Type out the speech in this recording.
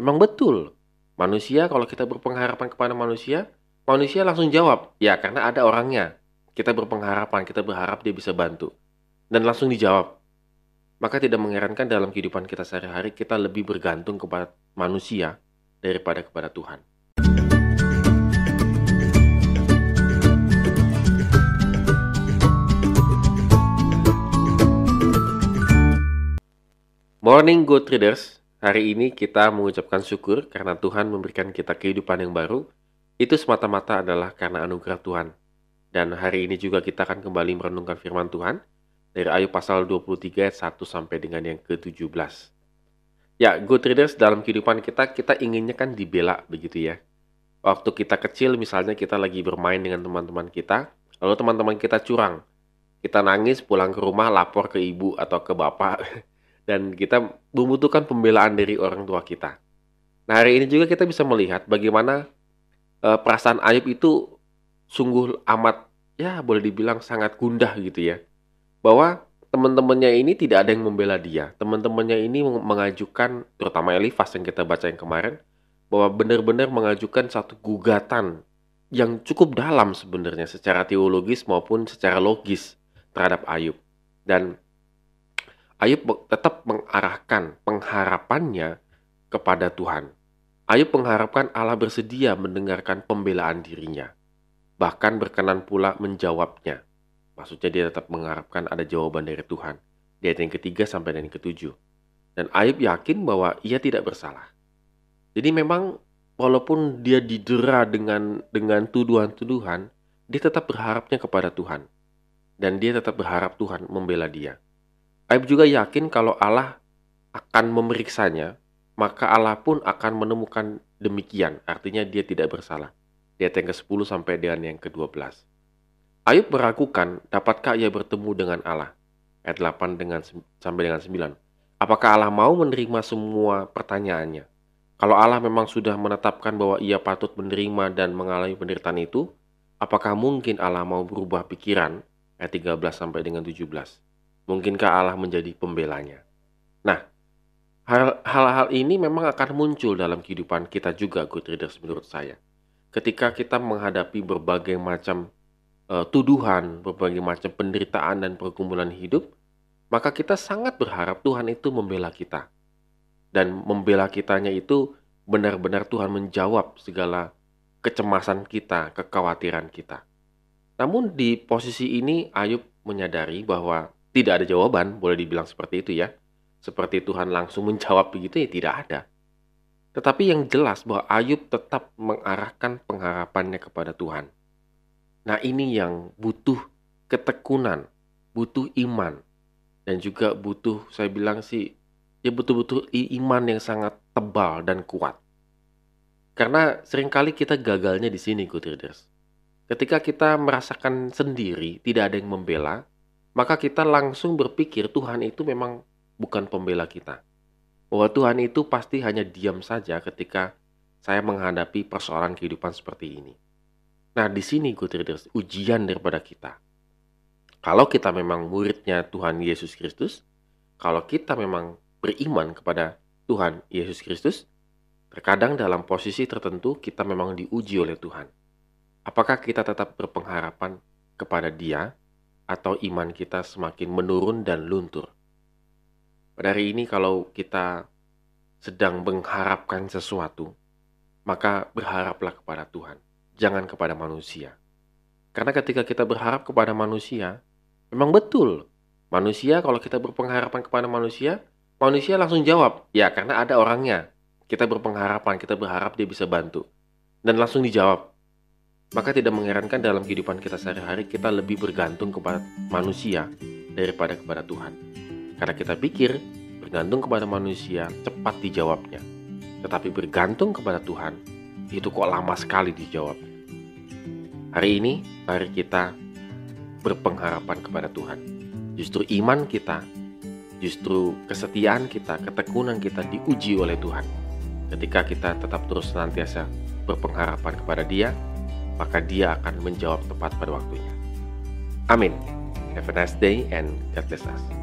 Memang betul, manusia kalau kita berpengharapan kepada manusia, manusia langsung jawab, ya karena ada orangnya. Kita berpengharapan, kita berharap dia bisa bantu. Dan langsung dijawab. Maka tidak mengherankan dalam kehidupan kita sehari-hari kita lebih bergantung kepada manusia daripada kepada Tuhan. Morning Good Traders, hari ini kita mengucapkan syukur karena Tuhan memberikan kita kehidupan yang baru. Itu semata-mata adalah karena anugerah Tuhan. Dan hari ini juga kita akan kembali merenungkan firman Tuhan dari Ayub pasal 23 ayat 1 sampai dengan yang ke-17. Ya, Good Traders dalam kehidupan kita, kita inginnya kan dibela begitu ya. Waktu kita kecil misalnya kita lagi bermain dengan teman-teman kita, lalu teman-teman kita curang. Kita nangis pulang ke rumah lapor ke ibu atau ke bapak dan kita membutuhkan pembelaan dari orang tua kita. Nah, hari ini juga kita bisa melihat bagaimana uh, perasaan Ayub itu sungguh amat ya boleh dibilang sangat gundah gitu ya. Bahwa teman-temannya ini tidak ada yang membela dia. Teman-temannya ini mengajukan terutama Elifas yang kita baca yang kemarin bahwa benar-benar mengajukan satu gugatan yang cukup dalam sebenarnya secara teologis maupun secara logis terhadap Ayub. Dan Ayub tetap mengarahkan pengharapannya kepada Tuhan. Ayub mengharapkan Allah bersedia mendengarkan pembelaan dirinya, bahkan berkenan pula menjawabnya. Maksudnya dia tetap mengharapkan ada jawaban dari Tuhan. Di ayat yang ketiga sampai dan yang ketujuh. Dan Ayub yakin bahwa ia tidak bersalah. Jadi memang walaupun dia didera dengan dengan tuduhan-tuduhan, dia tetap berharapnya kepada Tuhan. Dan dia tetap berharap Tuhan membela dia. Ayub juga yakin kalau Allah akan memeriksanya, maka Allah pun akan menemukan demikian. Artinya dia tidak bersalah. Di ayat yang ke-10 sampai dengan yang ke-12. Ayub meragukan, dapatkah ia bertemu dengan Allah? Ayat 8 dengan, sampai dengan 9. Apakah Allah mau menerima semua pertanyaannya? Kalau Allah memang sudah menetapkan bahwa ia patut menerima dan mengalami penderitaan itu, apakah mungkin Allah mau berubah pikiran? Ayat 13 sampai dengan 17. Mungkinkah Allah menjadi pembelanya? Nah, hal-hal ini memang akan muncul dalam kehidupan kita juga, good readers, menurut saya. Ketika kita menghadapi berbagai macam uh, tuduhan, berbagai macam penderitaan dan pergumulan hidup, maka kita sangat berharap Tuhan itu membela kita. Dan membela kitanya itu benar-benar Tuhan menjawab segala kecemasan kita, kekhawatiran kita. Namun di posisi ini Ayub menyadari bahwa tidak ada jawaban, boleh dibilang seperti itu ya. Seperti Tuhan langsung menjawab begitu ya tidak ada. Tetapi yang jelas bahwa Ayub tetap mengarahkan pengharapannya kepada Tuhan. Nah ini yang butuh ketekunan, butuh iman, dan juga butuh saya bilang sih ya butuh-butuh iman yang sangat tebal dan kuat. Karena sering kali kita gagalnya di sini, readers. Ketika kita merasakan sendiri, tidak ada yang membela, maka kita langsung berpikir Tuhan itu memang bukan pembela kita. Bahwa Tuhan itu pasti hanya diam saja ketika saya menghadapi persoalan kehidupan seperti ini. Nah, di sini good readers, ujian daripada kita. Kalau kita memang muridnya Tuhan Yesus Kristus, kalau kita memang beriman kepada Tuhan Yesus Kristus, terkadang dalam posisi tertentu kita memang diuji oleh Tuhan. Apakah kita tetap berpengharapan kepada Dia atau iman kita semakin menurun dan luntur. Pada hari ini kalau kita sedang mengharapkan sesuatu, maka berharaplah kepada Tuhan, jangan kepada manusia. Karena ketika kita berharap kepada manusia, memang betul, manusia kalau kita berpengharapan kepada manusia, manusia langsung jawab, ya karena ada orangnya. Kita berpengharapan, kita berharap dia bisa bantu. Dan langsung dijawab, maka tidak mengherankan dalam kehidupan kita sehari-hari kita lebih bergantung kepada manusia daripada kepada Tuhan. Karena kita pikir bergantung kepada manusia cepat dijawabnya. Tetapi bergantung kepada Tuhan itu kok lama sekali dijawab. Hari ini mari kita berpengharapan kepada Tuhan. Justru iman kita, justru kesetiaan kita, ketekunan kita diuji oleh Tuhan. Ketika kita tetap terus senantiasa berpengharapan kepada Dia, maka dia akan menjawab tepat pada waktunya. Amin. Have a nice day and God bless us.